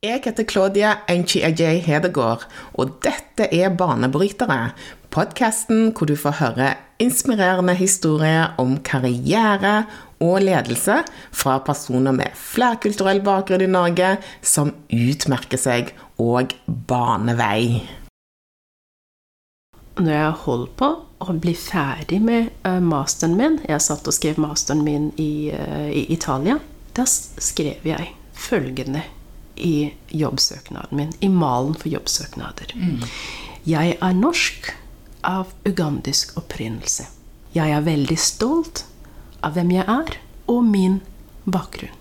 Jeg heter Claudia Enchi-Ajay Hedegaard, og dette er Banebrytere. Podkasten hvor du får høre inspirerende historier om karriere og ledelse fra personer med flerkulturell bakgrunn i Norge som utmerker seg og baner vei. Når jeg holdt på å bli ferdig med uh, masteren min Jeg satt og skrev masteren min i, uh, i Italia. Da skrev jeg følgende i jobbsøknaden min, i malen for jobbsøknader. Mm. Jeg er norsk av ugandisk opprinnelse. Jeg er veldig stolt av hvem jeg er, og min bakgrunn.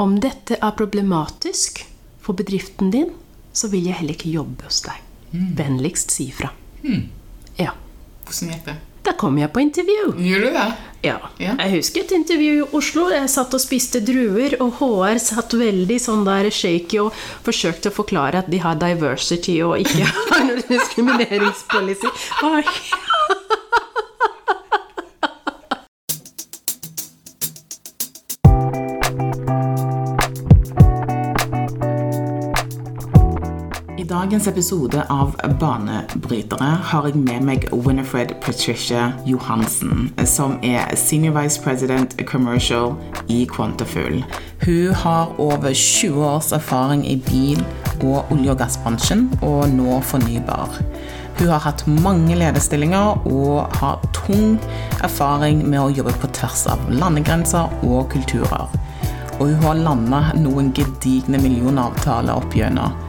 Om dette er problematisk for bedriften din, så vil jeg heller ikke jobbe hos deg. Mm. Vennligst si ifra. Mm. Ja. Hvordan gikk det? Da kom jeg på intervju. Gjør du det? Ja. ja. Jeg husker et intervju i Oslo. Jeg satt og spiste druer, og HR satt veldig sånn der shaky og forsøkte å forklare at de har diversity og ikke har noen diskrimineringspolicy. Dagens episode av Banebrytere har jeg med meg Winifred Patricia Johansen, som er Senior Vice President Commercial i Quantafuel. Hun har over 20 års erfaring i bil- og olje- og gassbransjen, og nå fornybar. Hun har hatt mange lederstillinger og har tung erfaring med å jobbe på tvers av landegrenser og kulturer. Og hun har landa noen gedigne millionavtaler opp gjennom.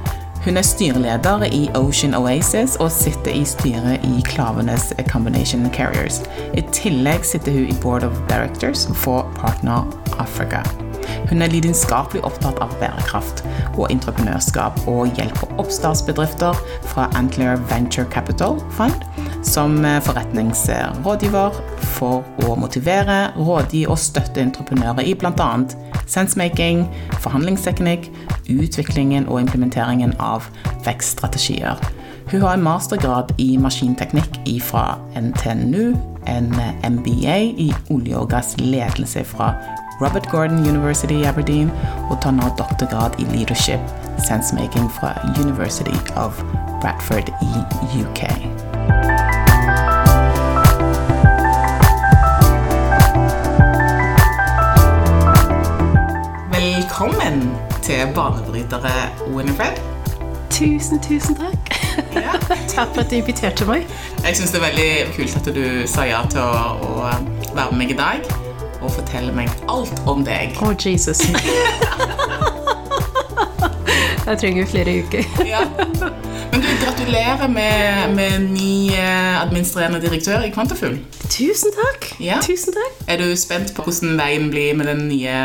Hun er styreleder i Ocean Oasis og sitter i styret i Klavenes Combination Carriers. I tillegg sitter hun i Board of Directors for Partner Africa. Hun er lidenskapelig opptatt av bærekraft og entreprenørskap og hjelper oppstartsbedrifter fra Antler Venture Capital Fund som forretningsrådgiver for å motivere, rådgi og støtte entreprenører i bl.a. sensemaking, forhandlingsteknikk, utviklingen og implementeringen av vekststrategier. Hun har en mastergrad i maskinteknikk fra NTNU, en MBA i olje- og gassledelse fra Robert Gordon University i Aberdeen, og tar nå doktorgrad i leadership sensemaking fra University of Bradford i UK. Velkommen til banebrytere Winifred. Tusen, tusen takk. Ja. takk for at du inviterte meg. Jeg syns det er veldig kult at du sa ja til å, å være med meg i dag og fortelle meg alt om deg. Å, oh, Jesus. Jeg trenger flere uker. ja. Gratulerer med, med ny eh, administrerende direktør i Kvantafugl. Tusen takk. Ja. Tusen takk. Er du spent på hvordan veien blir med den nye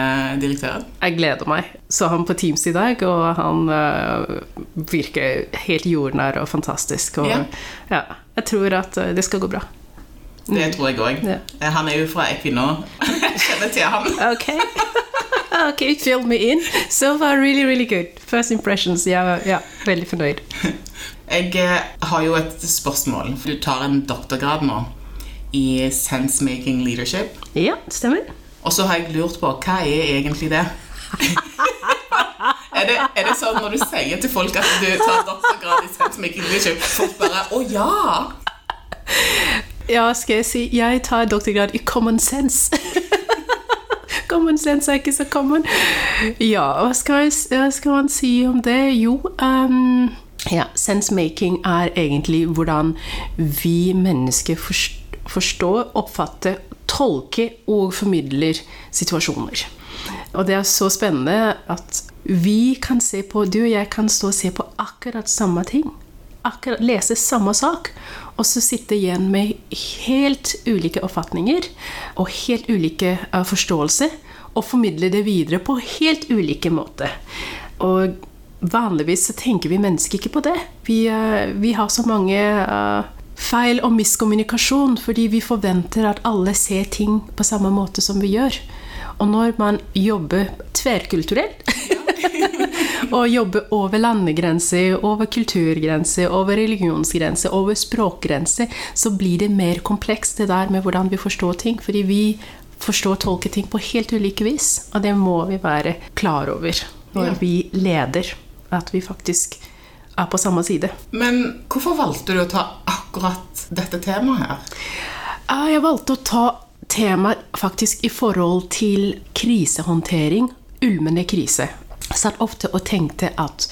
direktøren? Jeg gleder meg. Så han på Teams i dag, og han uh, virker helt jordnær og fantastisk. Og, ja. ja. Jeg tror at uh, det skal gå bra. Det tror jeg òg. Ja. Han er jo fra Equinor. Jeg kjenner til ham. okay. okay, fill me in. So far, really, really good. First impressions. Ja, ja veldig fornøyd. Jeg eh, har jo et spørsmål. Du tar en doktorgrad nå i Sensemaking Leadership. Ja, stemmer. Og så har jeg lurt på hva er egentlig det? er, det er det sånn når du sier til folk at du tar doktorgrad i Sensemaking Leadership, folk bare Å ja! Ja, skal jeg si Jeg tar doktorgrad i common sense. common sense er ikke så common. Ja, hva skal, jeg, skal man si om det? Jo um, ja, Sensemaking er egentlig hvordan vi mennesker forstår, oppfatter, tolker og formidler situasjoner. Og det er så spennende at vi kan se på Du og jeg kan stå og se på akkurat samme ting. Akkurat lese samme sak og så sitte igjen med helt ulike oppfatninger og helt ulike uh, forståelser, og formidle det videre på helt ulike måter. Og vanligvis så tenker vi mennesker ikke på det. Vi, uh, vi har så mange uh, feil og miskommunikasjon fordi vi forventer at alle ser ting på samme måte som vi gjør. Og når man jobber tverrkulturelt og jobbe over landegrenser, over kulturgrenser, over religionsgrenser, over språkgrenser, så blir det mer komplekst, det der med hvordan vi forstår ting. Fordi vi forstår og tolker ting på helt ulike vis. Og det må vi være klar over når ja. vi leder At vi faktisk er på samme side. Men hvorfor valgte du å ta akkurat dette temaet her? Jeg valgte å ta temaet faktisk i forhold til krisehåndtering, ulmende krise. Jeg satt ofte og tenkte at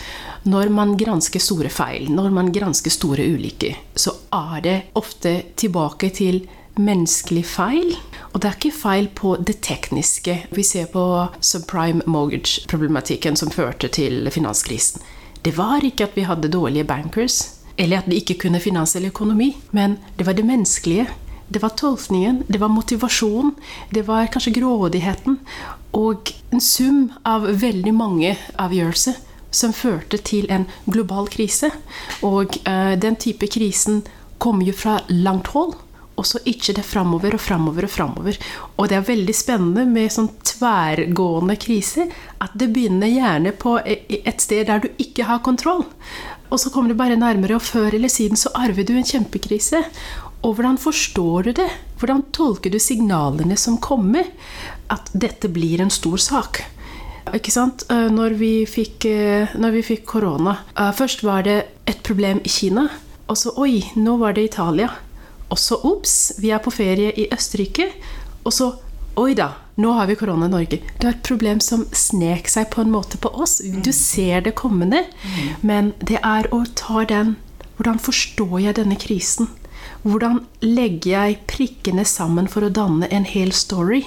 når man gransker store feil, når man gransker store ulykker, så er det ofte tilbake til menneskelig feil. Og det er ikke feil på det tekniske. Vi ser på subprime mortgage-problematikken som førte til finanskrisen. Det var ikke at vi hadde dårlige bankers, eller at de ikke kunne finans eller økonomi, men det var det menneskelige. Det var tolkningen, det var motivasjonen, det var kanskje grådigheten. Og en sum av veldig mange avgjørelser som førte til en global krise. Og uh, den type krisen kommer jo fra langt hold. Og så ikke det framover og framover og framover. Og det er veldig spennende med sånn tverrgående krise at det begynner gjerne på et sted der du ikke har kontroll. Og så kommer det bare nærmere, og før eller siden så arver du en kjempekrise. Og hvordan forstår du det? Hvordan tolker du signalene som kommer? At dette blir en stor sak. Ikke sant? Eh, Når vi fikk, eh, når vi fikk korona eh, Først var det et problem i Kina. Og så oi, nå var det Italia. Og så ops, vi er på ferie i Østerrike. Og så oi da, nå har vi korona i Norge. Det var et problem som snek seg på en måte på oss. Du ser det kommende, men det er å ta den Hvordan forstår jeg denne krisen? Hvordan legger jeg prikkene sammen for å danne en hel story?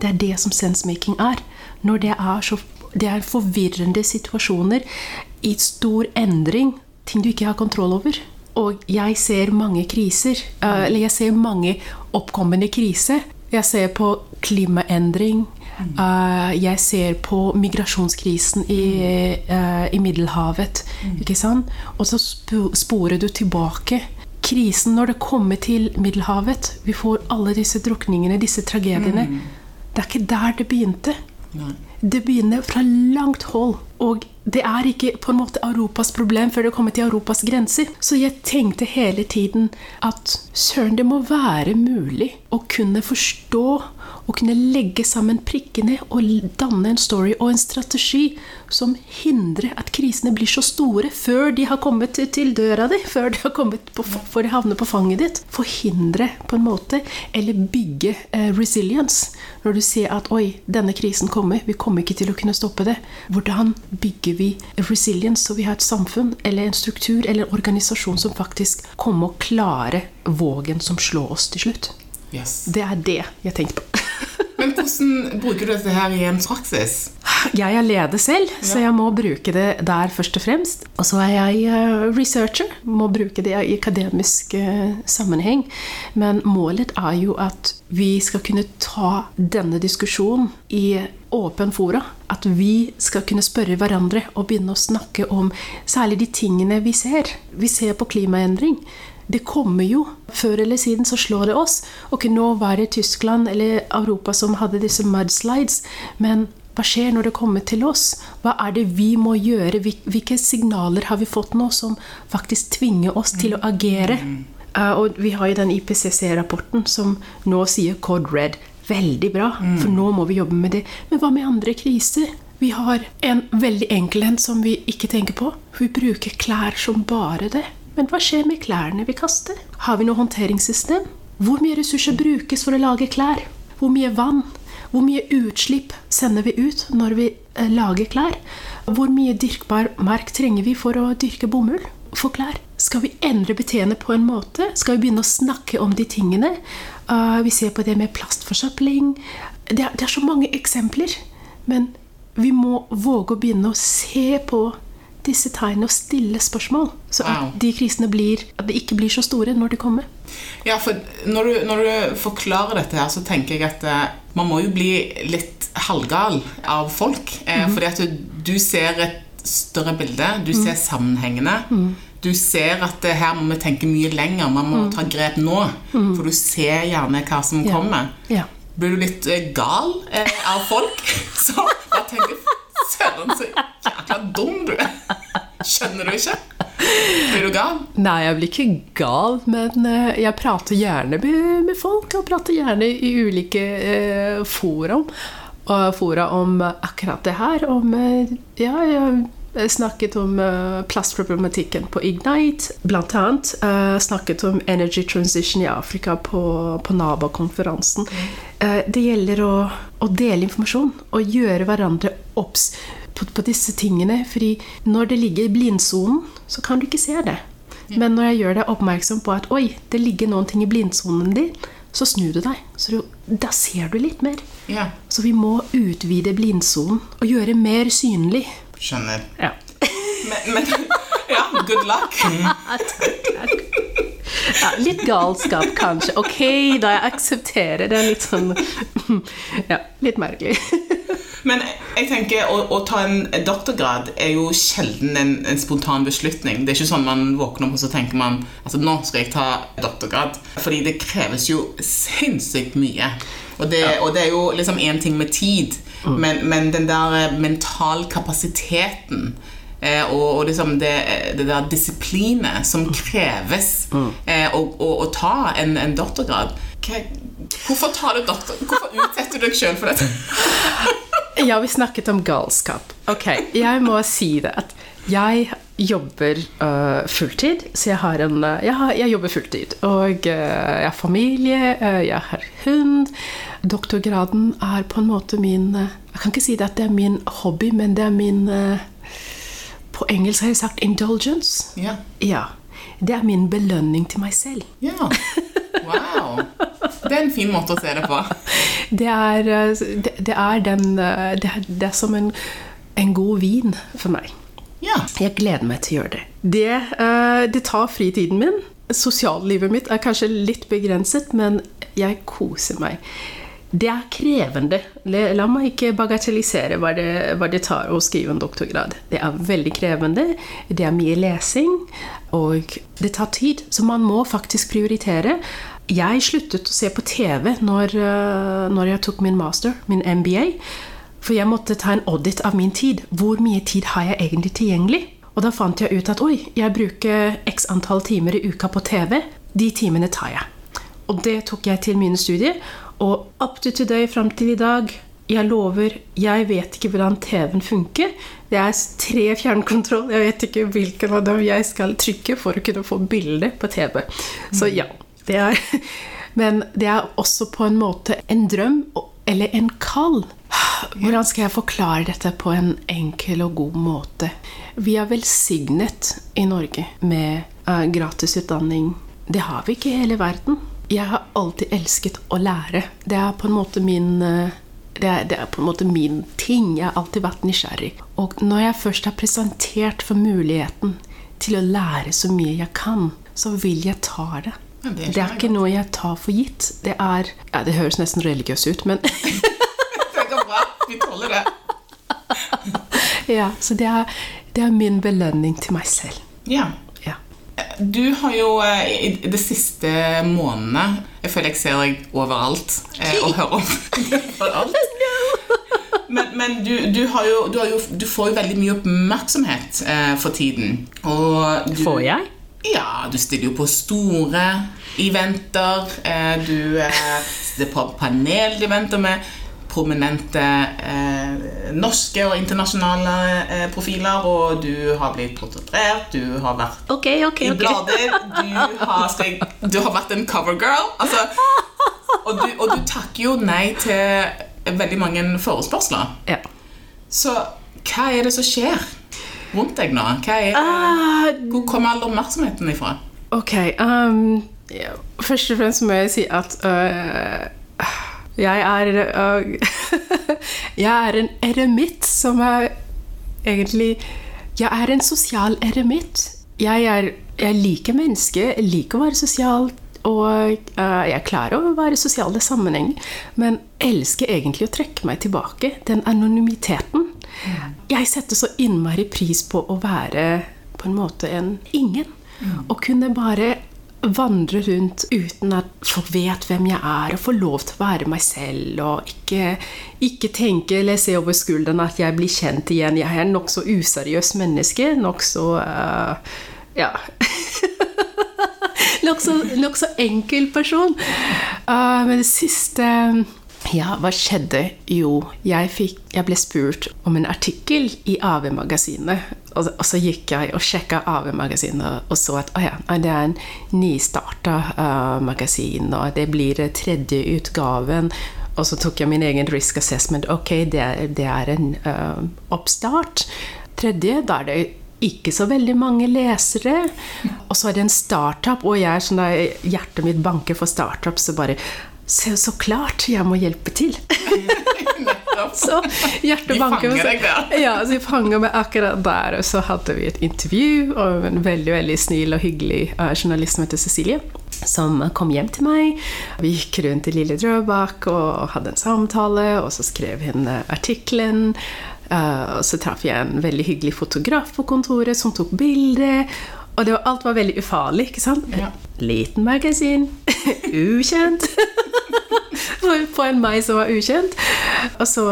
Det er det som sensemaking er. Når det er, så, det er forvirrende situasjoner i stor endring, ting du ikke har kontroll over. Og jeg ser mange kriser, eh, eller jeg ser mange oppkommende kriser. Jeg ser på klimaendring. eh, jeg ser på migrasjonskrisen i, eh, i Middelhavet. Ikke sant? Og så sporer du tilbake. Krisen når det kommer til Middelhavet Vi får alle disse drukningene, disse tragediene. Det er ikke der det begynte. Det begynner fra langt hold. Og det er ikke på en måte Europas problem før det kommer til Europas grenser. Så jeg tenkte hele tiden at søren, det må være mulig å kunne forstå og kunne legge sammen prikkene og danne en story og en strategi som hindrer at krisene blir så store før de har kommet til- til døra di, før de har kommet på, før de havner på fanget ditt. Forhindre på en måte, eller bygge eh, resilience. Når du ser at oi, denne krisen kommer, vi kommer ikke til å kunne stoppe det. Hvordan bygger vi resilience så vi har et samfunn eller en struktur eller en organisasjon som faktisk kommer å klare vågen som slår oss til slutt? Yes. Det er det jeg tenkte på. Men hvordan bruker du dette her i en praksis? Jeg er leder selv, så jeg må bruke det der først og fremst. Og så er jeg eh, researcher, må bruke det i akademisk eh, sammenheng. Men målet er jo at vi skal kunne ta denne diskusjonen i åpen fora. At vi skal kunne spørre hverandre og begynne å snakke om særlig de tingene vi ser. Vi ser på klimaendring. Det kommer jo. Før eller siden så slår det oss. Ok, nå var det Tyskland eller Europa som hadde disse mudslides. Men hva skjer når det kommer til oss? Hva er det vi må gjøre? Hvilke signaler har vi fått nå som faktisk tvinger oss til å agere? Eh, og vi har jo den IPCC-rapporten som nå sier Code Red. Veldig bra, for nå må vi jobbe med det. Men hva med andre kriser? Vi har en veldig enkel en som vi ikke tenker på. Vi bruker klær som bare det. Men hva skjer med klærne vi kaster? Har vi noe håndteringssystem? Hvor mye ressurser brukes for å lage klær? Hvor mye vann? Hvor mye utslipp sender vi ut når vi eh, lager klær? Hvor mye dyrkbar mark trenger vi for å dyrke bomull for klær? Skal vi endre beteende på en måte? Skal vi begynne å snakke om de tingene? Uh, vi ser på det med plastforsøpling. Det er, det er så mange eksempler. Men vi må våge å begynne å se på disse tegnene og stille spørsmål. Så at Wow. de krisene blir, at de ikke blir så store når de kommer. Ja, for når du, når du forklarer dette her, så tenker jeg at eh, man må jo bli litt halvgal av folk. Eh, Fordi at du, du ser et større bilde, du ser sammenhengene. Du ser at eh, her må vi tenke mye lenger, man må ta grep nå. For du ser gjerne hva som Ja. kommer. Ja. Blir du litt eh, gal eh, av folk? Så jeg tenker Søren, så jækla dum du er. Skjønner du ikke? Blir du gal? Nei, jeg blir ikke gal, men eh, jeg prater gjerne med, folk. Og prater gjerne i ulike eh, forum. Fora om akkurat det her. Om eh, Ja, jeg, snakket om plastproblematikken på Ignite, blant annet. Snakket om energy transition i Afrika på, på NABA-konferansen. Uh, det gjelder å, å, dele informasjon og gjøre hverandre obs på, på, disse tingene. fordi når det ligger i blindsonen, så kan du ikke se det. Men når jeg gjør deg oppmerksom på at oi, det ligger noen ting i blindsonen din, så snur du deg. Så du, da ser du litt mer. Ja. Så vi må utvide blindsonen og gjøre mer synlig. Skjønner. Ja. Men, men Ja, good luck. takk, takk. Ja, litt galskap, kanskje. Ok, da jeg aksepterer det. Litt sånn Ja, litt merkelig. Men jeg tenker å, å, ta en doktorgrad er jo sjelden en, en, spontan beslutning. Det er ikke sånn man våkner opp og så tenker man altså nå skal jeg ta doktorgrad. Fordi det kreves jo sinnssykt mye. Og det, ja. og det er jo liksom én ting med tid, mm. men, men, den der mentalkapasiteten Eh, og, og, liksom det, det der disiplinet som kreves mm. eh, å, å, å, ta en, en doktorgrad. Hvorfor tar du doktor? Hvorfor utsetter du deg sjøl for dette? ja, vi snakket om galskap. Ok, jeg må si det at jeg jobber uh, fulltid, så jeg har en uh, jeg, har, jeg, jobber fulltid. Og uh, jeg har familie, jeg har hund. Doktorgraden er på en måte min Jeg kan ikke si det at det er min hobby, men det er min på engelsk har jeg sagt 'indulgence'. Ja. ja. Det er min belønning til meg selv. Ja. Wow. Det er en fin måte å se det på. Det er, det, det er, den, det det er som en, en, god vin for meg. Ja. Jeg gleder meg til å gjøre det. Det, eh, det tar fritiden min. Sosiallivet mitt er kanskje litt begrenset, men jeg koser meg. Det er krevende. La meg ikke bagatellisere hva det, hva det, tar å skrive en doktorgrad. Det er veldig krevende. Det er mye lesing, og det tar tid. Så man må faktisk prioritere. Jeg sluttet å se på TV når, eh, når jeg tok min master, min MBA. For jeg måtte ta en audit av min tid. Hvor mye tid har jeg egentlig tilgjengelig? Og da fant jeg ut at oi, jeg bruker x antall timer i uka på TV. De timene tar jeg. Og det tok jeg til mine studier. Og up to today fram til i dag jeg lover, jeg vet ikke hvordan TV-en funker. Det er tre fjernkontroll. Jeg vet ikke hvilken av dem jeg skal trykke for å kunne få bilde på TV. Så ja. Det er, men det er også på en måte en drøm, eller en kall. Hvordan skal jeg forklare dette på en enkel og god måte? Vi er velsignet i Norge med uh, gratis utdanning. Det har vi ikke i hele verden jeg har alltid elsket å lære. Det er på en måte min eh, det er, det er, på en måte min ting. Jeg har alltid vært nysgjerrig. Og når jeg først har presentert for muligheten til å lære så mye jeg kan, så vil jeg ta det. Ja, det, er det, er ikke noe jeg tar for gitt. Det er Ja, det høres nesten religiøst ut, men Det går bra. Vi tåler det. ja, så det er, det er min belønning til meg selv. Ja. Du har jo eh, i de siste månedene Jeg føler jeg ser deg overalt eh, og hører om overalt. Men, men du, du, jo, du, jo, du, får jo veldig mye oppmerksomhet eh, for tiden. Og du, får jeg? Ja, du stiller jo på store eventer. Eh, du eh, stiller på venter med prominente eh, norske og internasjonale eh, profiler, og du har blitt portrettert, du har vært okay, okay, i blader, du har, du har, vært en covergirl. Altså, og, du, og du takker jo nei til veldig mange forespørsler. Ja. Så hva er det som skjer rundt deg nå? Er, uh, hvor kommer all oppmerksomheten ifra? Ok, um, ja. Først og fremst må jeg si at uh, jeg er uh, Jeg er en eremitt som er egentlig Jeg er en sosial eremitt. Jeg, er, jeg liker mennesker, jeg liker å være sosial, og uh, jeg klarer å være i sosiale sammenhenger, men elsker egentlig å trekke meg tilbake. Den anonymiteten. Jeg setter så innmari pris på å være på en måte en ingen. Mm. Å kunne bare vandre rundt uten at folk vet hvem jeg er, og få lov til å være meg selv. Og ikke, ikke tenke eller se over skulderen at jeg blir kjent igjen. Jeg er en nokså useriøs menneske. Nokså uh, Ja. Nokså nok enkel person. Uh, men det siste ja, hva skjedde? Jo, jeg, fikk, jeg, ble spurt om en artikkel i AV-magasinet Og, og så gikk jeg og sjekka AV-magasinet og så at oh ja, det er en nystarta uh, magasin, og det blir tredje utgaven. Og så tok jeg min egen risk assessment. Ok, det det er en uh, oppstart. Tredje, da er det ikke så veldig mange lesere. Og så er det en startup, og jeg, sånn hjertet mitt banker for startup, så bare så, så klart jeg må hjelpe til! så hjertet banker. De fanger deg der. ja, så de fanger meg akkurat der. Og så hadde vi et intervju, og en veldig veldig snill og hyggelig uh, journalist som heter Cecilie. Som kom hjem til meg. Vi gikk rundt i Lille Drøbak og hadde en samtale, og så skrev hun uh, artikkelen. Uh, og så traff jeg en veldig hyggelig fotograf på kontoret som tok bilder. Og det var, alt var veldig ufarlig. ikke sant? Ja. Liten magasin. ukjent. på en meg som var ukjent. Og så,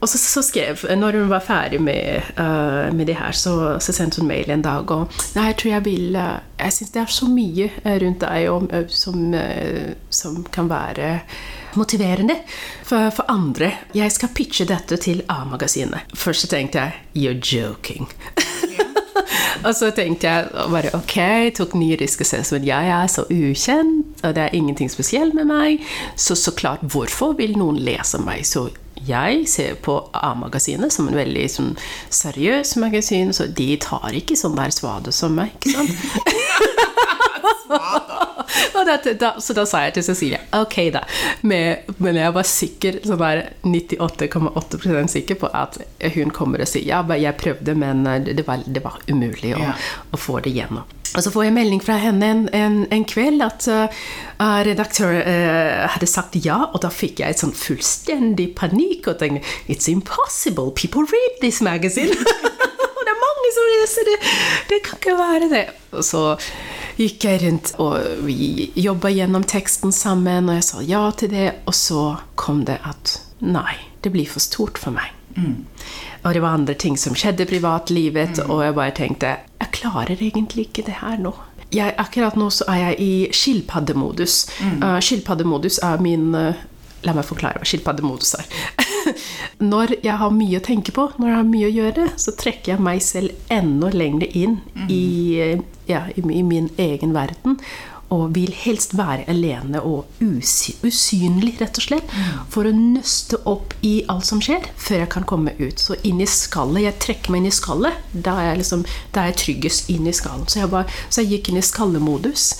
og så, så skrev Når hun var ferdig med, uh, med det her, så, så, sendte hun mail en dag og Nei, jeg tror jeg vil uh, Jeg syns det er så mye rundt deg uh, som, som kan være motiverende for, for, andre. Jeg skal pitche dette til A-magasinet. Først så tenkte jeg You're joking. og så tenkte jeg bare ok, tok ny risk men Jeg er så ukjent, og det er ingenting spesielt med meg. Så så klart, hvorfor vil noen lese meg? Så jeg ser på A-magasinet som en veldig sånn, seriøs magasin, så de tar ikke sånn der svade som meg, ikke sant? da, da, så da sa jeg til Cecilie ok, da. Men, men jeg var sikker, sånn der 98,8% sikker på at hun kommer og sier ja, jeg prøvde, men eh, det var, det var umulig å, ja. å, få det gjennom. Og så får jeg melding fra henne en, en, en kveld at uh, redaktør uh, hadde sagt ja, og da fikk jeg et sånn fullstendig panikk og tenkte It's impossible! People read this magazine! og det er mange som leser det! Det kan ikke være det! Og så gikk jeg rundt, og vi jobba gjennom teksten sammen, og jeg sa ja til det, og så kom det at nei, det blir for stort for meg. Mm. Og det var andre ting som skjedde i privatlivet, mm. og jeg bare tenkte jeg klarer egentlig ikke det her nå. Jeg, akkurat nå så er jeg i skilpaddemodus. Mm. Uh, skilpaddemodus er min uh, La meg forklare hva skilpaddemodus er. når jeg har mye å tenke på, når jeg har mye å gjøre, så trekker jeg meg selv enda lenger inn mm. i eh, ja, i, min egen verden. Og vil helst være alene og usynlig, rett og slett. Mm. For å nøste opp i alt som skjer, før jeg kan komme ut. Så inn i skallet. Jeg trekker meg inn i skallet. Da er jeg, liksom, da er jeg tryggest inn i skallen. Så jeg, bare, så jeg gikk inn i skallemodus.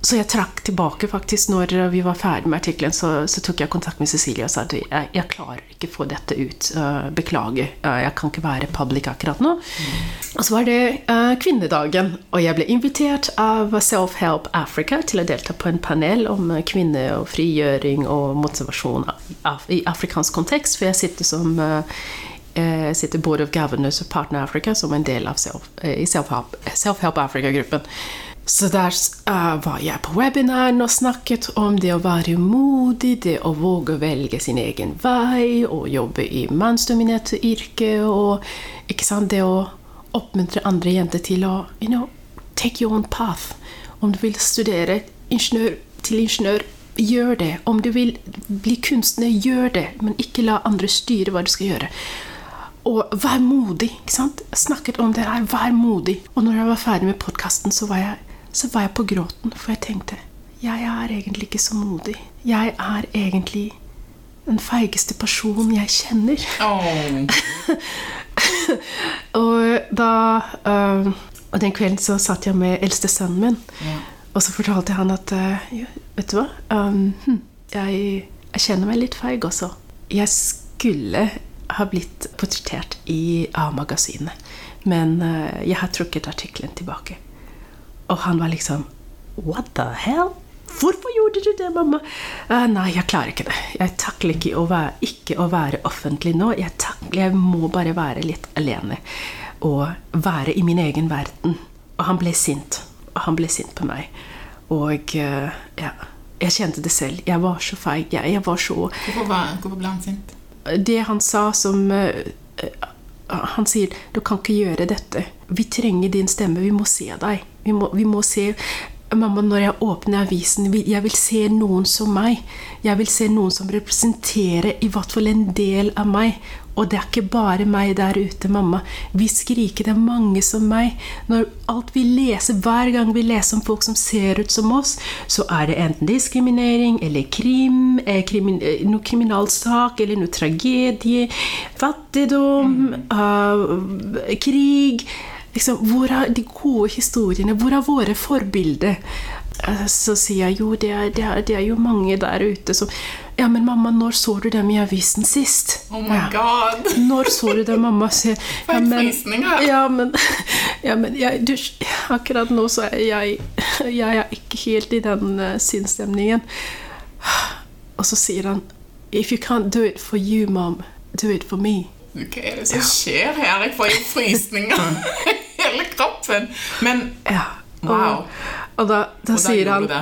Så jeg trakk tilbake faktisk når vi var ferdig med artikkelen. Så, så, tok jeg kontakt med Cecilie og sa at jeg, jeg klarer ikke å få dette ut. Uh, beklager. Uh, jeg kan ikke være public akkurat nå. Mm. Og så var det uh, kvinnedagen, og jeg ble invitert av Self-Help Africa til å delta på en panel om kvinne og frigjøring og motivasjon af i afrikansk kontekst. For jeg sitter som jeg sitter Board of Governors of Partner Africa som en del av Self-Help Self Africa-gruppen. Så der uh, var jeg på webinaren og snakket om det å være modig, det å våge å velge sin egen vei, og jobbe i mannsdominerte yrker, og sant, det å oppmuntre andre jenter til å you know, take your own path. Om du vil studere ingeniør, til ingeniør, gjør det. Om du vil bli kunstner, gjør det. Men ikke la andre styre hva du skal gjøre. Og vær modig. ikke sant? Snakket om det her. Vær modig. Og når jeg var ferdig med podkasten, så var jeg så var jeg på gråten, for jeg tenkte jeg er egentlig ikke så modig. Jeg er egentlig den feigeste personen jeg kjenner. Oh. og da uh, Og den kvelden så satt jeg med eldste sønnen min, yeah. og så fortalte jeg han at uh, Vet du hva? Um, jeg, jeg, kjenner meg litt feig også. Jeg skulle ha blitt portrettert i A-magasinet, men uh, jeg har trukket artikkelen tilbake. Og han var liksom What the hell? Hvorfor gjorde du det, mamma? Uh, nei, jeg klarer ikke det. Jeg takler ikke å være, ikke å være offentlig nå. Jeg, takler, jeg må bare være litt alene. Og være i min egen verden. Og han ble sint. Og han ble sint på meg. Og uh, ja, jeg kjente det selv. Jeg var så feig. Jeg, jeg var så hvorfor, var, hvorfor, ble han sint? Det han sa som uh, Han sier 'Du kan ikke gjøre dette'. Vi trenger din stemme. Vi må se deg. Vi må, vi må se Mamma, når jeg åpner avisen, jeg vil se noen som meg. Jeg vil se noen som representerer i hvert fall en del av meg. Og det er ikke bare meg der ute, mamma. Vi skriker, det er mange som meg. Når alt vi leser, Hver gang vi leser om folk som ser ut som oss, så er det enten diskriminering eller krim, eh, krimin, eh, noe kriminalsak eller noe tragedie, fattigdom, uh, krig liksom, Hvor er de gode historiene? Hvor er våre forbilder? Eh, Så sier jeg jo, det er, det, er, det er jo mange der ute som Ja, men mamma, når så du dem i avisen sist? Oh my ja. god! Når så du dem, mamma? Sier, ja, men, ja, men, ja, men jeg, du, akkurat nå så er jeg, jeg er ikke helt i den uh, sinnsstemningen. Og så sier han If you can't do it for you, mom, do it for me. Hva er det som skjer her? Jeg får jo frysninger hele kroppen. Men Ja. Wow. Og, og da, da og sier han det.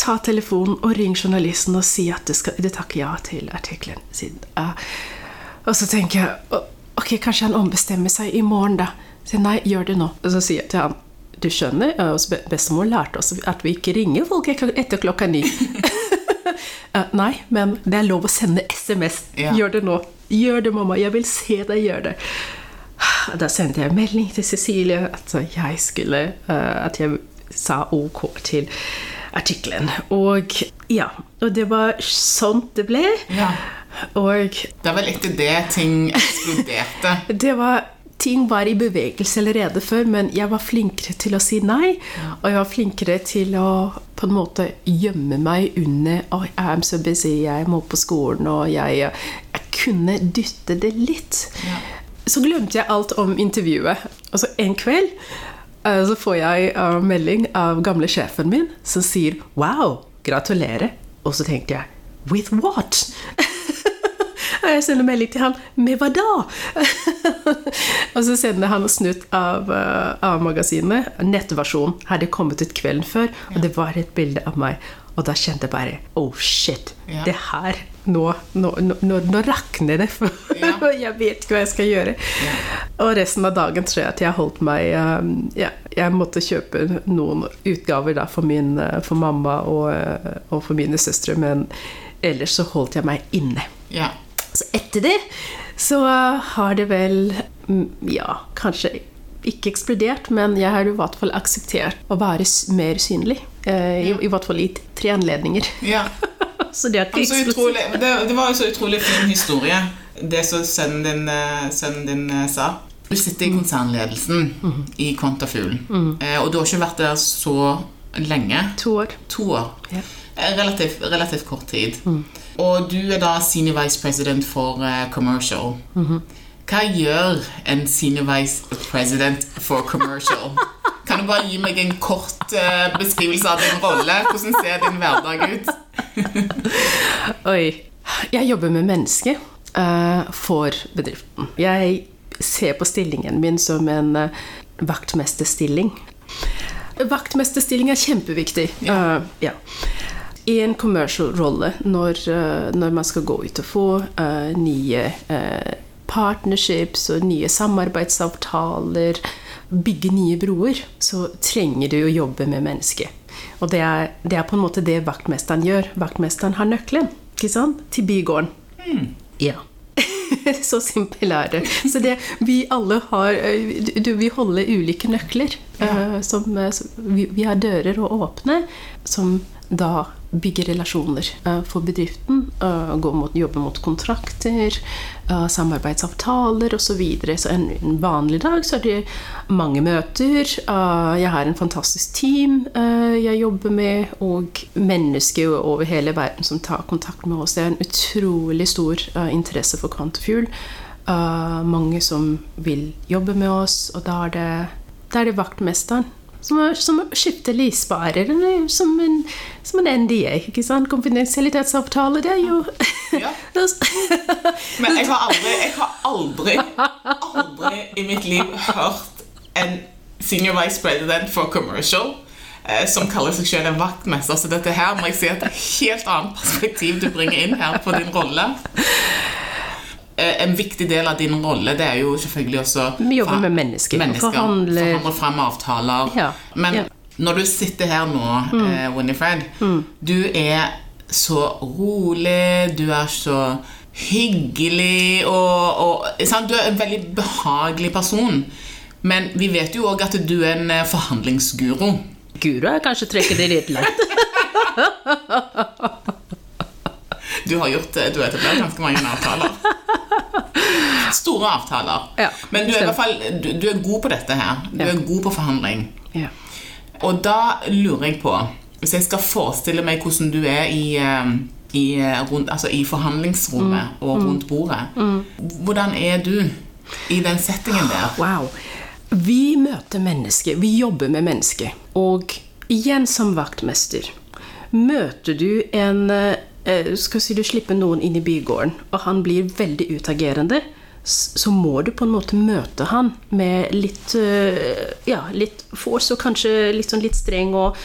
Ta telefonen og ring journalisten og si at du, skal, du takker ja til artikkelen sin. Ja. og så tenker jeg Ok, kanskje han ombestemmer seg i morgen, da. Så nei, gjør det nå. Og så sier jeg til han Du skjønner, bestemor lærte oss at vi ikke ringer folk etter klokka ni. uh, nei, men det er lov å sende SMS. Ja. Gjør det nå. Gjør det, mamma. Jeg vil se deg gjøre det. Da sendte jeg melding til Cecilie at jeg skulle uh, At jeg sa ok til artikkelen. Og ja. Og det var sånn det ble. Ja. Og Det var litt etter det ting eksploderte. det var Ting var i bevegelse allerede før, men jeg var flinkere til å si nei. Og jeg var flinkere til å på en måte gjemme meg under oh, I'm so busy, jeg må på skolen, og jeg, jeg kunne dytte det litt. Ja. Så glemte jeg alt om intervjuet. Og så en kveld så får jeg eh, melding av gamle sjefen min som sier 'wow, gratulerer'. Og så tenkte jeg 'with what'? Og jeg sender melding til han 'med hva da?' og så sender han snutt av, eh, av magasinet. Nettversjon hadde kommet ut kvelden før, og det var et bilde av meg. Og da kjente jeg bare Oh, shit. Ja. Det her Nå, nå, nå, nå, rakner det. For Ja. jeg vet ikke hva jeg skal gjøre. Og resten av dagen tror jeg at jeg holdt meg um, ja, Jeg måtte kjøpe noen utgaver da, for, min, uh, for mamma og, og for mine søstre, men ellers så holdt jeg meg inne. Ja. Så etter det så har det vel mm, Ja, kanskje ikke eksplodert, men jeg har i hvert fall akseptert å være mer synlig. eh, i, I hvert fall i tre anledninger. ja. Så det er ikke Så eksplosivt. utrolig, det, det var jo så utrolig fin historie, det som sønnen din, eh, sønnen din eh, sa. Du sitter i konsernledelsen i Quantafugl, eh, og du har ikke vært der så lenge. To år. To år. Ja. Relativt, relativt kort tid. Og du er da senior vice president for uh, commercial. Hva gjør en senior vice president for commercial? Kan du bare gi meg en kort uh, beskrivelse av din rolle? Hvordan ser din hverdag ut? Oi. Jeg jobber med mennesker uh, for bedriften. Jeg ser på stillingen min som en uh, vaktmesterstilling. Vaktmesterstilling er kjempeviktig. Eh, ja. I en commercial-rolle når, eh, når man skal gå ut og få uh, nye uh, partnerships og nye samarbeidsavtaler, bygge nye broer, så trenger du å jobbe med mennesket. Og det er, det er på en måte det vaktmesteren gjør. Vaktmesteren har nøkkelen ikke sant? til bygården. Ja. Så simpel er det. Så det, vi alle har du, Vi holder ulike nøkler. som, eh, som- vi, vi har dører å åpne som da bygger relasjoner eh, for bedriften. eh, mot, jobbe mot kontrakter, eh, samarbeidsavtaler osv. Så, videre. så en, en vanlig dag så er det mange møter. jeg har en fantastisk team jeg jobber med, og mennesker over hele verden som tar kontakt med oss. Det er en utrolig stor interesse for Quantafuel. Mange som vil jobbe med oss, og da er det, da er det vaktmesteren. Som, å, som skifter livsvarer, eller som en, som en NDA. ikke sant? Konfidensialitetsavtale, det er jo Ja. Men jeg har aldri, jeg har aldri, aldri i mitt liv hørt en senior vice president for commercial eh, som kaller seg selv en vaktmester. Så dette her må jeg si er et helt annet perspektiv du bringer inn her på din rolle. Eh, En viktig del av din rolle det er jo selvfølgelig også Vi jobber med mennesker, mennesker forhandler frem avtaler. Ja, Men ja. når du sitter her nå, eh, Winifred Du er så rolig, du er så hyggelig og, og? Du er en veldig behagelig person. Men vi vet jo òg at du er en forhandlingsguro. forhandlingsguru. Guro er kanskje trekker det litt langt. Du har gjort eh, Du har etablert ganske mange avtaler. Store avtaler. Ja, Men du er i hvert fall du, du er god på dette her. Du Ja. er god på forhandling. Ja. Og da lurer jeg på Hvis jeg skal forestille meg hvordan du er i, eh, i, eh, rundt, altså i forhandlingsrommet Mm. og rundt bordet Hvordan er du i den settingen der? Wow. Vi møter mennesker, vi jobber med mennesker. Og igjen som vaktmester møter du en eh, Skal si du slipper noen inn i bygården, og han blir veldig utagerende, så må du på en måte møte han med litt eh, Ja, litt force og kanskje litt sånn litt streng og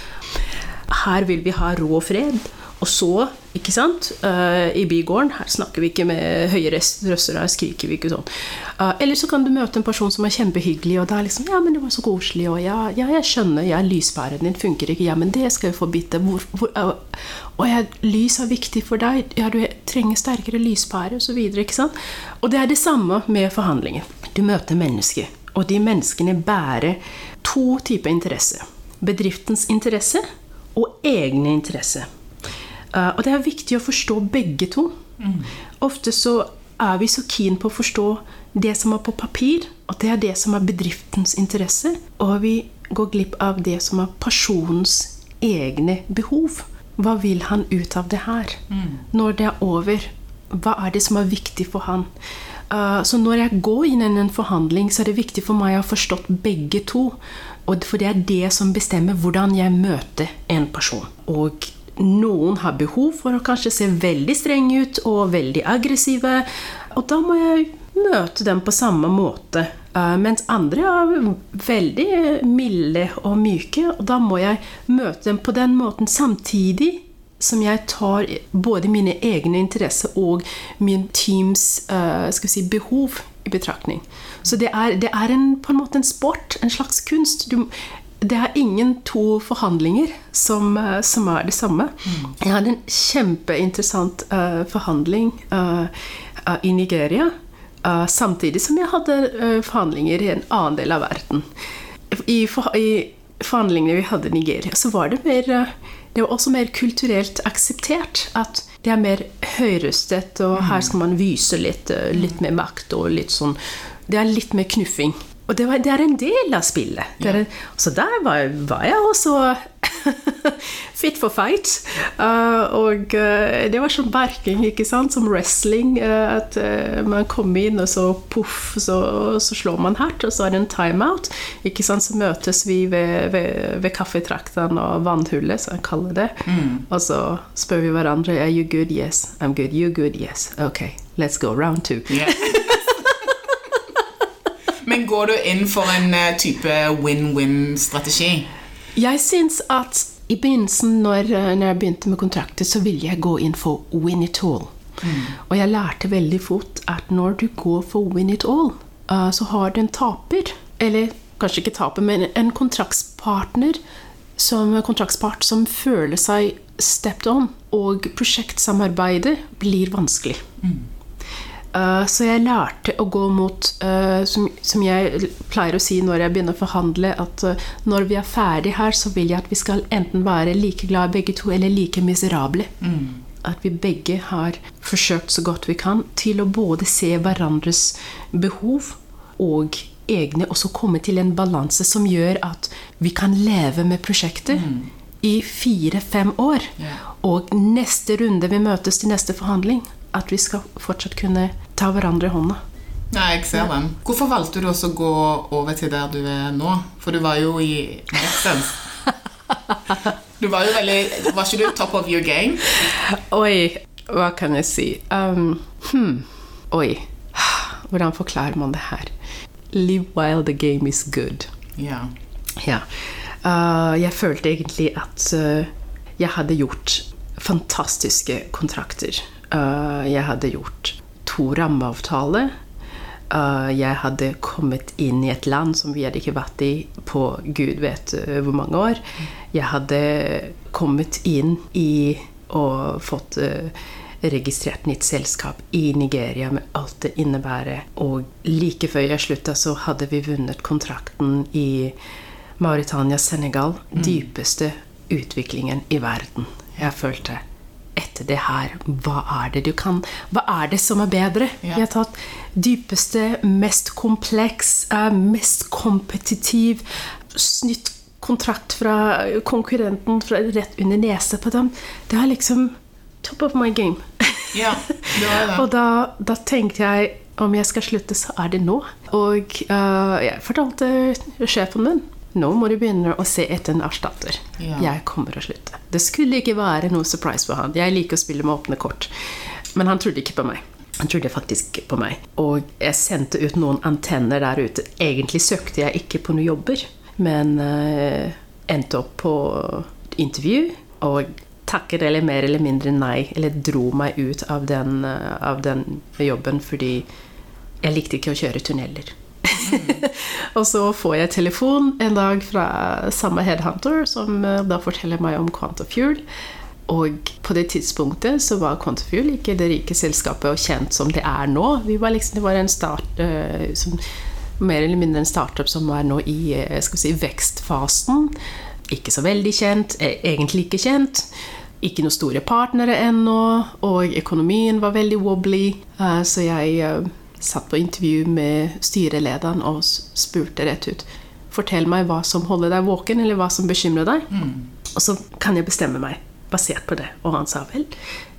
Her vil vi ha ro og fred. Og så, ikke sant, uh, i bygården, her snakker vi ikke med høye røster, her skriker vi ikke sånn. Uh, eller så kan du møte en person som er kjempehyggelig, og det er liksom Ja, men det var så koselig, og ja, ja jeg skjønner, ja, lyspæren din funker ikke, ja, men det skal vi få bytte. Hvor, hvor, eh, og jeg, lys er viktig for deg, ja, du trenger sterkere lyspære, og ikke sant. Og det er det samme med forhandlinger. Du møter mennesker, og de menneskene bærer to typer interesse. Bedriftens interesse og egne interesse. Eh, og det er viktig å forstå begge to. Ofte så er vi så keen på å forstå det som er på papir, og det er det som er bedriftens interesse. Og vi går glipp av det som er personens egne behov. Hva vil han ut av det her? Når det er over, hva er det som er viktig for han? Uh, så når jeg går inn i en forhandling, så er det viktig for meg å ha forstått begge to. Og for det er det som bestemmer hvordan jeg møter en person. Og noen har behov for å kanskje se veldig strenge ut og veldig aggressive. Og da må jeg møte dem på samme måte. Eh, mens andre er veldig milde og myke, og da må jeg møte dem på den måten samtidig som jeg tar både mine egne interesser og min teams eh, si, behov i betraktning. Så det er, det er en, på en måte en sport, en slags kunst. Du, det er ingen to forhandlinger som, eh, som er det samme. Jeg hadde en kjempeinteressant uh, forhandling uh, uh, i Nigeria. Eh, samtidig som jeg hadde eh, forhandlinger i en annen del av verden. I, for, i forhandlingene vi hadde i Nigeria, så var det mer eh, det var også mer kulturelt akseptert at det er mer høyrøstet, og her skal man vise litt, litt mer makt og litt sånn Det er litt mer knuffing. Og det, var, det er en del av spillet. Er en, så der var, var jeg også fit for fight. Uh, og uh, det var sånn berking, ikke sant, som wrestling. Uh, at man kommer inn, og så poff, så, så slår man hardt, og så er det en timeout. Ikke sant, så møtes vi ved, ved, ved kaffetrakten og vannhullet, som jeg kaller det. Og så spør vi hverandre Are you good? Yes. I'm good. You good? Yes. Ok, let's go. Round two. Ja. Men går du inn for en eh, type win-win-strategi? Jeg syns at i begynnelsen, når, eh, når jeg begynte med kontrakter, så ville jeg gå inn for win it all. Og jeg lærte veldig fort at når du går for win it all, eh, så har du en taper. Eller kanskje ikke taper, men en kontraktspartner som kontraktspart som føler seg stepped on. Og prosjektsamarbeidet blir vanskelig. Uh, så jeg lærte å gå mot, uh, som, som jeg pleier å si når jeg begynner å forhandle, at uh, når vi er ferdig her, så vil jeg at vi skal enten være like glade begge to, eller like miserable. At vi begge har forsøkt så godt vi kan til å både se hverandres behov og egne, og så komme til en balanse som gjør at vi kan leve med prosjektet i fire-fem år. Yeah. Og neste runde vi møtes til neste forhandling, at vi skal fortsatt kunne ta hverandre i hånda. Ja, jeg ser den. Hvorfor valgte du også å gå over til der du er nå? For du var jo i Essence. Du var jo veldig Var ikke du top of your game? Oi, hva kan jeg si? Um, hmm. Oi. Hvordan forklarer man det her? Live while the game is good. Ja. Ja. Uh, jeg følte egentlig at uh, jeg hadde gjort fantastiske kontrakter. Uh, jeg hadde gjort to rammeavtaler. Uh, jeg hadde kommet inn i et land som vi hadde ikke vært i på gud vet uh, hvor mange år. Jeg hadde kommet inn i og fått registrert nytt selskap i Nigeria med alt det innebærer. Og like før jeg slutta, så hadde vi vunnet kontrakten i Mauritania, Senegal. Dypeste utviklingen i verden. Jeg følte etter det her, hva er det du kan Hva er det som er bedre? Ja. Jeg har tatt dypeste, mest kompleks, eh, mest kompetitiv, snytt kontrakt fra konkurrenten fra rett under nesa på dem. Det er liksom top of my game. Ja, det var det. Og da, da tenkte jeg om jeg skal slutte, så er det nå. Og uh, jeg fortalte sjefen min nå må du begynne å se etter en erstatter. Ja. Jeg kommer å slutte. Det skulle ikke være noe surprise for han. Jeg liker å spille med åpne kort. Men han trodde ikke på meg. Han trodde faktisk ikke på meg. Og jeg sendte ut noen antenner der ute. Egentlig søkte jeg ikke på noen jobber, men uh, endte opp på intervju og takket eller mer eller mindre nei, eller dro meg ut av den, uh, av den jobben fordi jeg likte ikke å kjøre tunneler. og så får jeg telefon en dag fra samme headhunter, som eh, da forteller meg om Quantafuel. Og på det tidspunktet så var Quantafuel ikke det rike selskapet og kjent som det er nå. Vi var liksom, det var en start uh, som, mer eller mindre en startup som var nå i eh, si, vekstfasen. Ikke så veldig kjent, eh, egentlig ikke kjent. Ikke noen store partnere ennå, og økonomien var veldig wobbly. Så jeg satt på intervju med styrelederen og spurte rett ut Fortell meg hva som holder deg våken, eller hva som bekymrer deg. Og så kan jeg bestemme meg basert på det. Og han sa vel,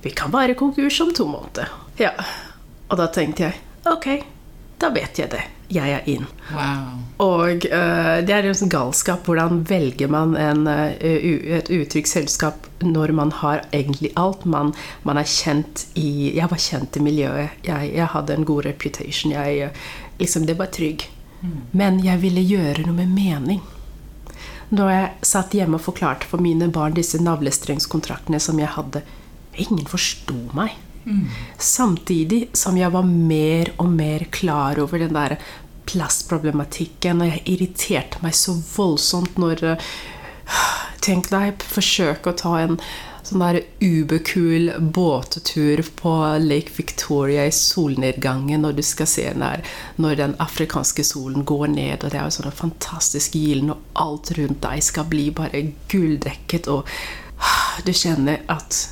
vi kan være konkurs om to måneder. Ja. Og da tenkte jeg ok, da vet jeg det. Jeg er inn. Wow. Og uh, det er en sånn galskap. Hvordan velger man en, uh, et utrygt selskap når man har egentlig alt? Man, man er kjent i Jeg var kjent i miljøet. Jeg, jeg hadde en god reputation. Jeg, eh, liksom, det var trygg. Men jeg ville gjøre noe med mening. Når jeg satt hjemme og forklarte for mine barn disse navlestrengskontraktene som jeg hadde Ingen forsto meg. Samtidig som jeg var mer og mer klar over den der plastproblematikken, og jeg irriterte meg så voldsomt når eh, Tenk deg forsøke å ta en sånn der ubekul båttur på Lake Victoria i solnedgangen når du skal se den der, når den afrikanske solen går ned, og det er jo sånn fantastisk gyllen, og alt rundt deg skal bli bare gulldekket, og du kjenner at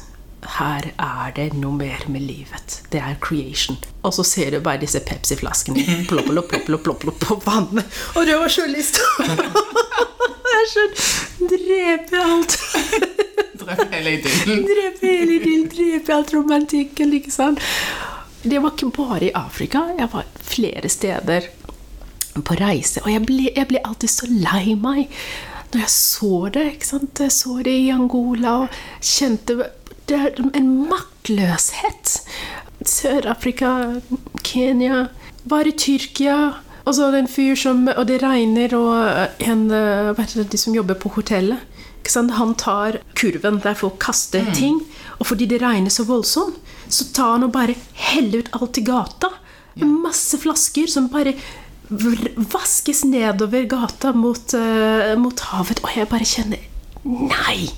her er det noe mer med livet. Det er creation. Og så ser du bare disse Pepsi-flaskene plopp, plopp, plopp, plopp, plopp, plopp på vannet. Og du var å Jeg skjønner Drepe alt. Drepe hele idyllen. Drepe hele idyllen, drepe alt romantikken, ikke sant? Det var ikke bare i Afrika. Jeg var flere steder på reise, og jeg ble, jeg ble alltid så lei meg når jeg så det. ikke sant? Jeg så det i Angola og kjente det er en maktløshet. Sør-Afrika, Kenya, bare Tyrkia. Og så en fyr som Og det regner, og en eh, hva heter det, de som jobber på hotellet? Han tar kurven der folk kaster ting. Og fordi det regner så voldsomt, så tar han og bare heller ut alt i gata. Masse flasker som bare vaskes nedover gata mot, uh, mot havet. Og jeg bare kjenner Nei!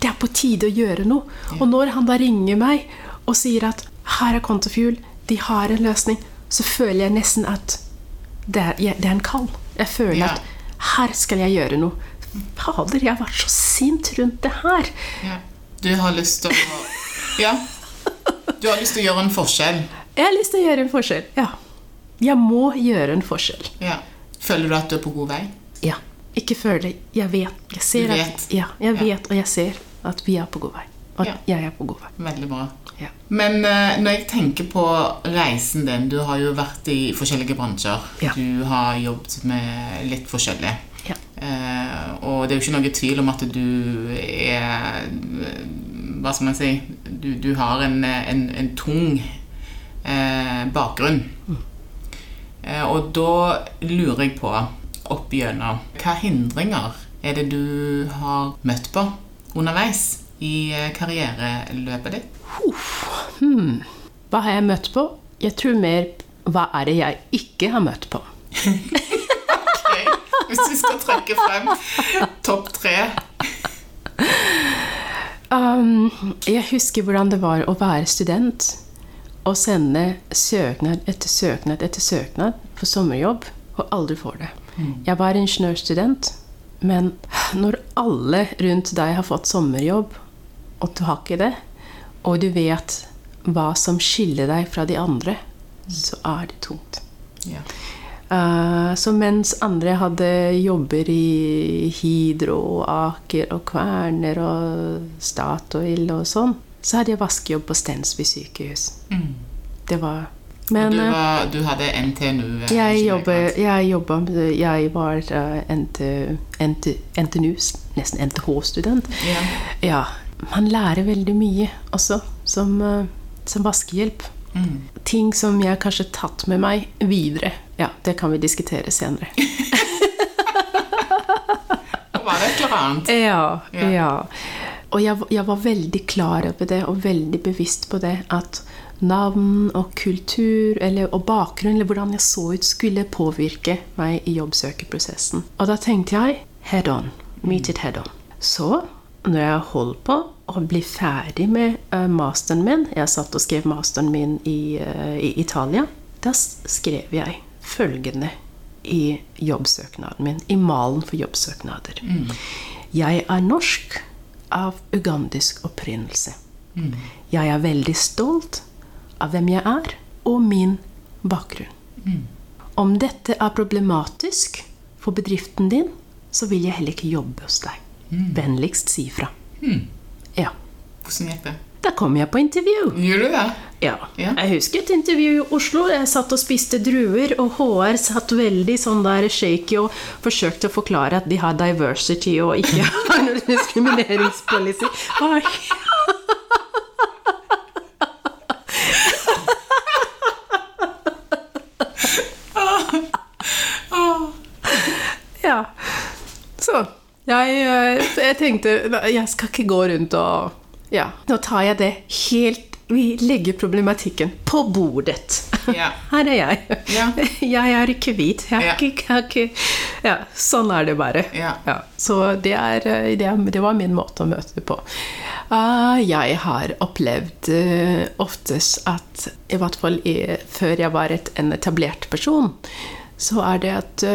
Det er på tide å gjøre noe. Og når han da ringer meg og sier at her er Kontofuel, de har en løsning, så føler jeg nesten at det er, jeg- det er en kall. Jeg føler Ja. at her skal jeg gjøre noe. Fader, jeg har vært så sint rundt det her. Ja. Du har lyst til å Ja. Du har lyst til å gjøre en forskjell. Jeg har lyst til å gjøre en forskjell. Ja. Jeg må gjøre en forskjell. Ja. Føler du at du er på god vei? Ja. Ikke føle Jeg vet. Jeg ser vet. At, vet. ja, jeg Ja. og jeg ser at vi er på god vei. Og Ja. jeg er på god vei. Veldig bra. Ja. Men uh, når jeg tenker på reisen din Du har jo vært i forskjellige bransjer. Du har jobbet med litt forskjellig. Ja. Eh, og det er jo ikke noe tvil om at du er Hva skal man si Du, du har en, en, en tung uh, bakgrunn. Eh, og da lurer jeg på, opp gjennom. Hva hindringer er det du har møtt på underveis i eh, karriereløpet ditt? Hmm. Hva har jeg møtt på? Jeg tror mer Hva er det jeg ikke har møtt på? Ok, Hvis vi skal trekke frem topp tre Um, jeg husker hvordan det var å være student og sende søknad etter søknad etter søknad på sommerjobb, og aldri får det. Jeg var ingeniørstudent, men når alle rundt deg har fått sommerjobb, og du har ikke det, og du vet hva som skiller deg fra de andre, så er det tungt. Ja. Uh, så mens andre hadde jobber i Hydro og Aker og Kverner og Statoil og sånn, så hadde jeg vaskejobb på Stensby sykehus. Det var Men du, eh, var, du hadde NTNU? eh, jeg, jobbet, jobber, jeg, jobbet, jeg var uh, NT, NT, NTNU, nesten NTH-student. Ja. Ja, man lærer veldig mye også som, eh, som vaskehjelp. Mm. Ting som jeg kanskje har tatt med meg videre. Ja, det kan vi diskutere senere. Da var det et eller annet. Ja, Ja. ja. Og jeg, jeg var veldig klar over det, og veldig bevisst på det, at navn og kultur eller, og bakgrunn, eller hvordan jeg så ut, skulle påvirke meg i jobbsøkerprosessen. Og da tenkte jeg head on. Meet it head on. Så når jeg holdt på å bli ferdig med eh, masteren min Jeg satt og skrev masteren min i, eh, i Italia. Da skrev jeg følgende i jobbsøknaden min, i malen for jobbsøknader. Jeg er norsk av ugandisk opprinnelse. Jeg er veldig stolt av hvem jeg er, og min bakgrunn. Om dette er problematisk for bedriften din, så vil jeg heller ikke jobbe hos deg. Vennligst si ifra. Ja. Hvordan gikk det? Da kom jeg på intervju. Gjorde du det? Ja. Ja. Jeg husker et intervju i Oslo. Jeg satt og spiste druer, og HR satt veldig sånn der shaky og forsøkte å forklare at de har diversity og ikke har noen diskrimineringspolicy. Og- Ja. Så jeg, eh, jeg tenkte Jeg skal ikke gå rundt og Ja, nå tar jeg det helt Vi legger problematikken på bordet. Ja. Her er jeg. Ja. Jeg er ikke hvit. Jeg er Ja. ikke, jeg er ikke Ja, sånn er det bare. Ja. Så det, er, eh, det, er- det var min måte å møte det på. Ah, jeg har opplevd eh, oftest at I hvert fall før jeg var et, en etablert person, så er det at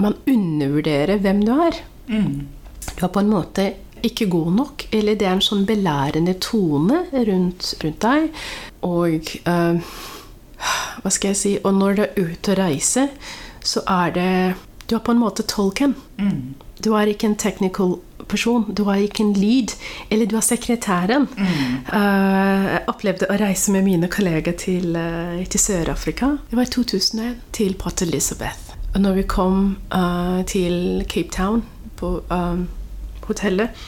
man undervurderer hvem du er. Du er på en måte ikke god nok, eller det er en sånn belærende tone rundt, rundt deg. Og eh, hva skal jeg si Og når du er ute og reiser, så er det Du er på en måte tolken. Du er ikke en technical person. Du er ikke en lead. Eller du er sekretæren. Eh, jeg opplevde å reise med mine kolleger til, uh, til Sør-Afrika. Det var i 2001. Til Port Elizabeth. Og når vi kom uh, til Cape Town, på eh, hotellet,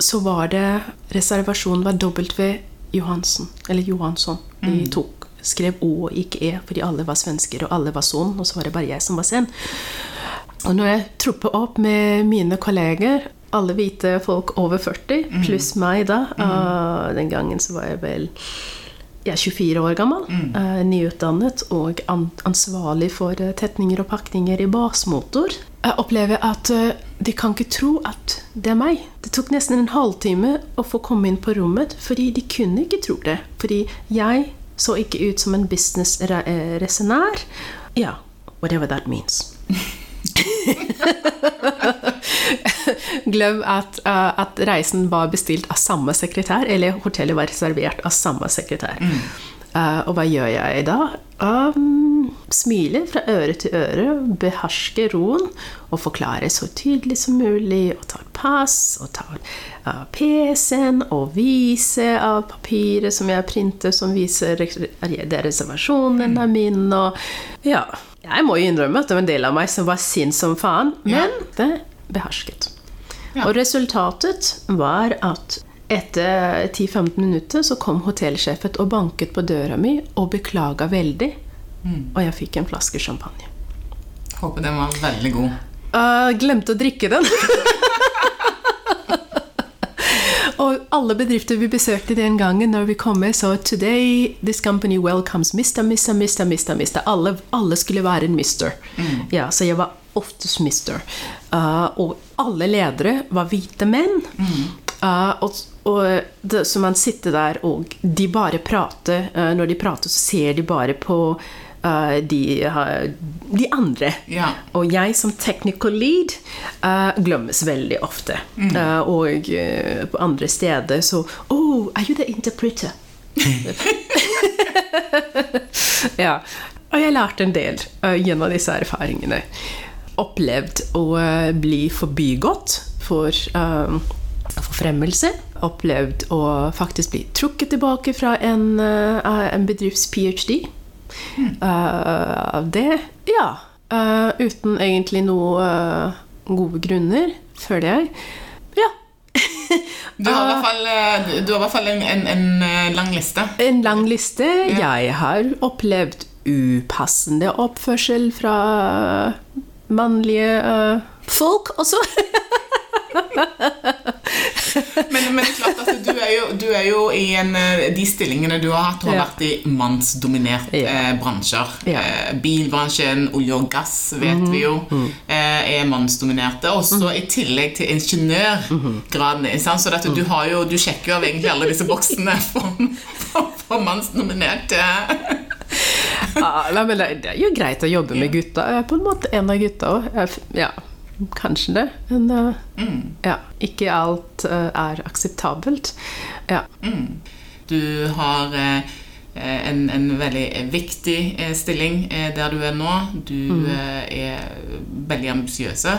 så var det Reservasjonen var W. Johansen. Eller Johansson. De tok, skrev O og ikke E, fordi alle var svensker, og alle var sånn, og så var det bare jeg som var sen. Og når jeg tropper opp med mine kolleger, alle hvite folk over 40, pluss meg da ah, Den gangen så var jeg vel jeg er 24 år gammel, eh, nyutdannet og ansvarlig for eh, tetninger og pakninger i basmotor. Jeg opplever at eh, de kan ikke tro at det er meg. Det tok nesten en halvtime å få komme inn på rommet, fordi de kunne ikke tro det. Fordi jeg så ikke ut som en businessresenær. Ja, Ja, whatever that means. Glem at, uh, at reisen var bestilt av samme sekretær, eller hotellet var reservert av samme sekretær. Uh, og hva gjør jeg da? Um, smiler fra øre til øre, behersker roen og forklarer så tydelig som mulig, og tar pass, og tar uh, PC-en og viser av papiret som jeg printer, som viser det er reservasjonen er min, og ja. Jeg må jo innrømme at det var en del av meg som var sint som faen, men det behersket. Og resultatet var at etter 10-15 minutter så kom hotellsjefen og banket på døra mi og beklaga veldig. Og jeg fikk en flaske champagne. Håper den var veldig god. Uh, glemte å drikke den. og alle bedrifter vi besøkte den gangen når vi kom så Today this company welcomes Mr., Mr., Mr., Mr., Mr. Alle, alle skulle være en Mr. Ja, så jeg var oftest mister. Uh, og alle ledere var hvite menn. Eh, og, og det, så man sitter der, og de bare prater. Uh, når de prater, så ser de bare på de, eh, de andre. Ja. Og jeg som technical lead eh, glemmes veldig ofte. Eh, og på andre steder så Oh, are you the interpreter? ja. Og jeg lærte en del gjennom disse erfaringene. Opplevd å bli forbigått for uh, forfremmelse. Opplevd å faktisk bli trukket tilbake fra en, uh, en bedrifts ph.d. Eh, av det Ja. Uh, uten egentlig noe uh, gode grunner, føler jeg. Ja. Du har i hvert fall, eh, du har i hvert fall en, en, en eh, lang liste. En lang liste. Jeg har opplevd upassende oppførsel fra mannlige eh, folk også. Men, men det er klart at du er, jo, du er jo i en, eh, de stillingene du har hatt, har Ja. vært i mannsdominerte Ja. eh, bransjer. Ja. Eh, bilbransjen, olje og gass, vet vi jo, eh, er mannsdominerte. Også i tillegg til ingeniørgraden. Mm -hmm. Så du, har jo, du sjekker jo av egentlig alle disse boksene for, for, for mannsdominerte Ja, men det er jo greit å jobbe med gutta. Jeg er på en måte en av gutta òg. Ja, kanskje det. Men eh, ja, ikke alt uh, er akseptabelt. Ja. Du har uh, en, en veldig viktig eh, stilling der du er nå. Du mm. er veldig ambisiøse.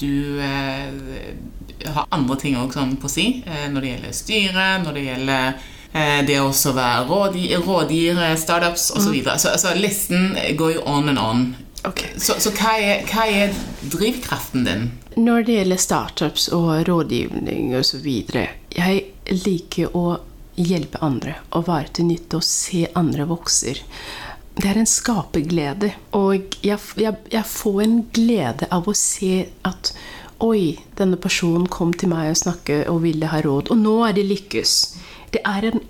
Du eh, har andre ting også sånn på si når det gjelder styre, når det gjelder eh, det å også være rådgiver, rådgiver, startups osv. Så, videre. så altså, listen går jo on and on. Ok. Så, så hva, er, hva er drivkraften din? Når det gjelder startups og rådgivning osv. Jeg liker å hjelpe andre og være til nytte og se andre vokser. Det er en skaperglede. Og jeg, jeg, jeg får en glede av å se at Oi, denne personen kom til meg og snakket og ville ha råd, og nå er det lykkes. Det er en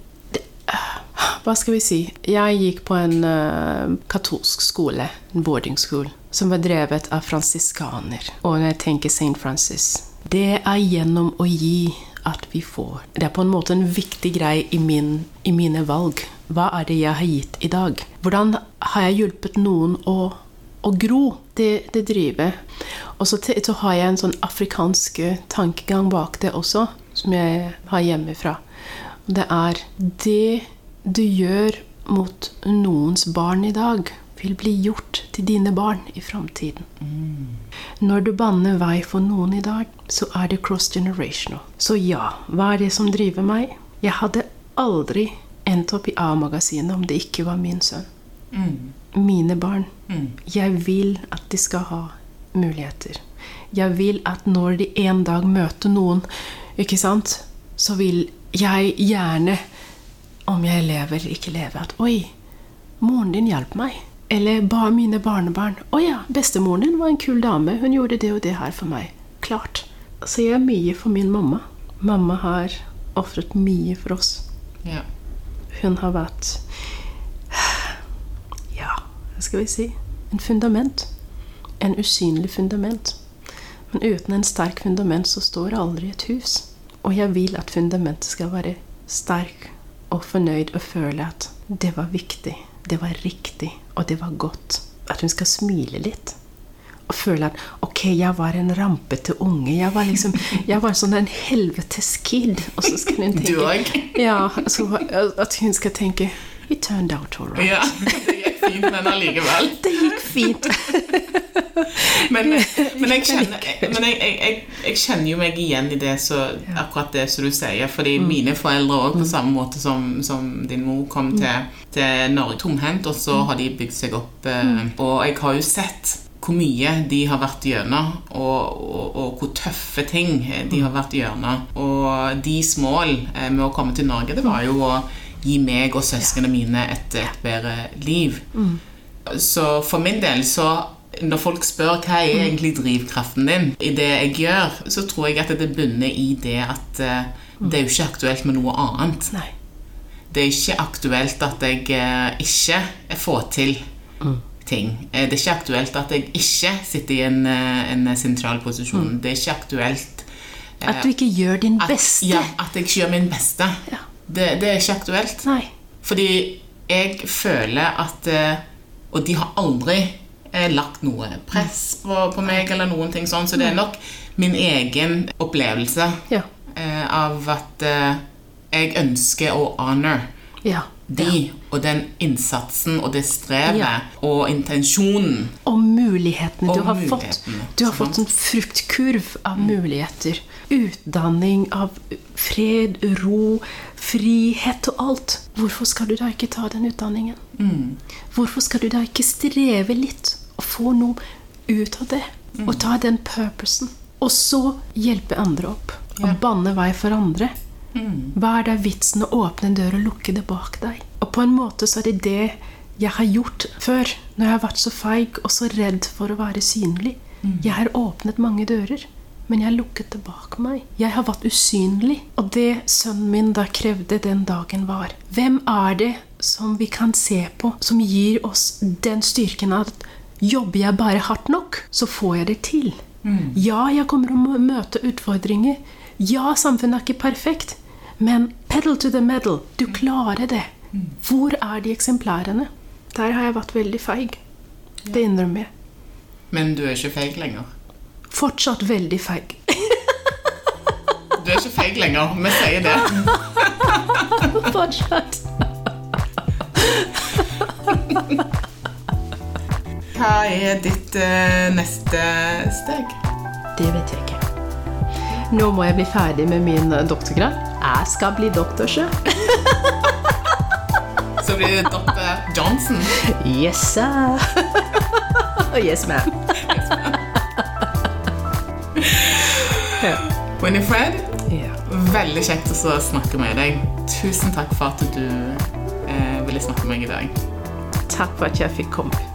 Hva skal vi si? Jeg gikk på en uh, katolsk skole, en boarding school, som var drevet av fransiskaner. Og når jeg tenker St. Francis Det er gjennom å gi at vi får. Det er på en måte en viktig greie i, min, i mine valg. Hva er det jeg har gitt i dag? Hvordan har jeg hjulpet noen å, å gro? Det, det driver. Og så, så har jeg en sånn afrikansk tankegang bak det også, som jeg har hjemmefra. Det er det du gjør mot noens barn i dag, vil bli gjort til dine barn i framtiden. Når du banner vei for noen i dag, så er det cross-generational. Så ja, hva er det som driver meg? Jeg hadde aldri endt opp i A-magasinet om det ikke var min sønn. Mine barn. Jeg vil at de skal ha muligheter. Jeg vil at når de en dag møter noen, ikke sant, så vil jeg gjerne, om jeg lever eller ikke lever, at oi, moren din hjalp meg. Eller ba mine barnebarn. Å ja, bestemoren din var en kul dame. Hun gjorde det og det her for meg. Klart. Så jeg gjør mye for min mamma. Mamma har ofret mye for oss. Ja. Hun har vært Ja, hva skal vi si? En fundament. En usynlig fundament. Men uten en sterk fundament så står aldri et hus. Og jeg vil at fundamentet skal være sterk og fornøyd og føle at det var viktig, det var riktig, og det var godt. At hun skal smile litt. Og føle at ok, jeg var en rampete unge. Jeg var liksom, jeg var sånn en helvetes kid. Og så skal hun tenke ja, altså, at hun skal tenke It turned out all right. Ja, gikk fint, men allikevel. Det gikk fint. Men, men, jeg, kjenner, men jeg, jeg, jeg, kjenner jo meg igjen i det så, akkurat det som du sier. Fordi mine foreldre òg, på samme måte som, som din mor, kom til, til Norge tomhendt, og så har de bygd seg opp. Eh, og jeg har jo sett hvor mye de har vært gjennom, og, og, og hvor tøffe ting de har vært gjennom. Og deres mål eh, med å komme til Norge, det var jo å gi meg og søsknene mine et, et bedre liv. Så for min del så når folk spør hva er egentlig drivkraften din i det jeg gjør, så tror jeg at det bunner i det at eh, det er jo ikke aktuelt med noe annet. Nei. Det er ikke aktuelt at jeg eh, ikke får til ting. Eh, Det er ikke aktuelt at jeg ikke sitter i en, en sentral posisjon. Det er ikke aktuelt At du ikke gjør din at, beste. Ja, at jeg ikke gjør min beste. Ja. Det, det er ikke aktuelt. Nei. Fordi jeg føler at eh, Og de har aldri eh, lagt noe press på, på meg, eller noen ting sånn, så det er nok min egen opplevelse Ja. eh, av at jeg ønsker å honor Ja. de, og den innsatsen og det strevet Ja. og intensjonen. Og mulighetene Og du har fått. Du har fått en fruktkurv av muligheter. Utdanning av fred, ro, frihet og alt. Hvorfor skal du da ikke ta den utdanningen? Hvorfor skal du da ikke streve litt og få noe ut av det? Og ta den purposen. Og så hjelpe andre opp. Og banne vei for andre. Hva er da vitsen å åpne en dør og lukke det bak deg? Og på en måte så er det det jeg har gjort før, når jeg har vært så feig og så redd for å være synlig. Jeg har åpnet mange dører, men jeg lukket bak meg. Jeg har vært usynlig. Og det sønnen min da krevde den dagen, var Hvem er det som vi kan se på, som gir oss den styrken at jobber jeg bare hardt nok, så får jeg det til? Ja, jeg kommer til å møte utfordringer. Ja, samfunnet er ikke perfekt. Men pedal to the metal. Du klarer det. Hvor er de eksemplarene? Der har jeg vært veldig feig. Det innrømmer jeg. Men du er ikke feig lenger. Fortsatt veldig feig. Du er ikke feig lenger. Vi sier det. Fortsatt. Hva er ditt eh, neste steg? Det vet jeg ikke. Nå må jeg bli ferdig med min eh, doktorgrad. Jeg skal bli doktor, sjø. Så blir det dr. Johnson. Yes, sir. yes, ma'am. Ja. Winifred, ja. veldig kjekt å snakke med deg. Tusen takk for at du eh, ville snakke med meg i dag. Takk for at jeg fikk komme.